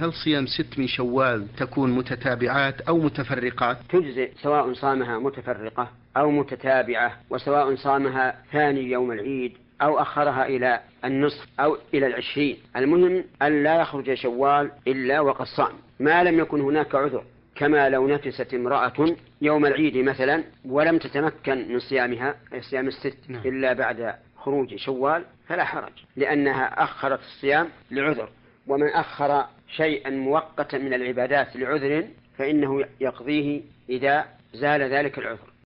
هل صيام ست من شوال تكون متتابعات أو متفرقات؟ تجزئ سواء صامها متفرقة أو متتابعة وسواء صامها ثاني يوم العيد أو أخرها إلى النصف أو إلى العشرين. المهم أن لا يخرج شوال إلا وقد صام. ما لم يكن هناك عذر كما لو نفست امرأة يوم العيد مثلا ولم تتمكن من صيامها صيام الست نعم. إلا بعد خروج شوال فلا حرج لأنها أخرت الصيام لعذر ومن أخر شيئا مؤقتا من العبادات لعذر فإنه يقضيه إذا زال ذلك العذر.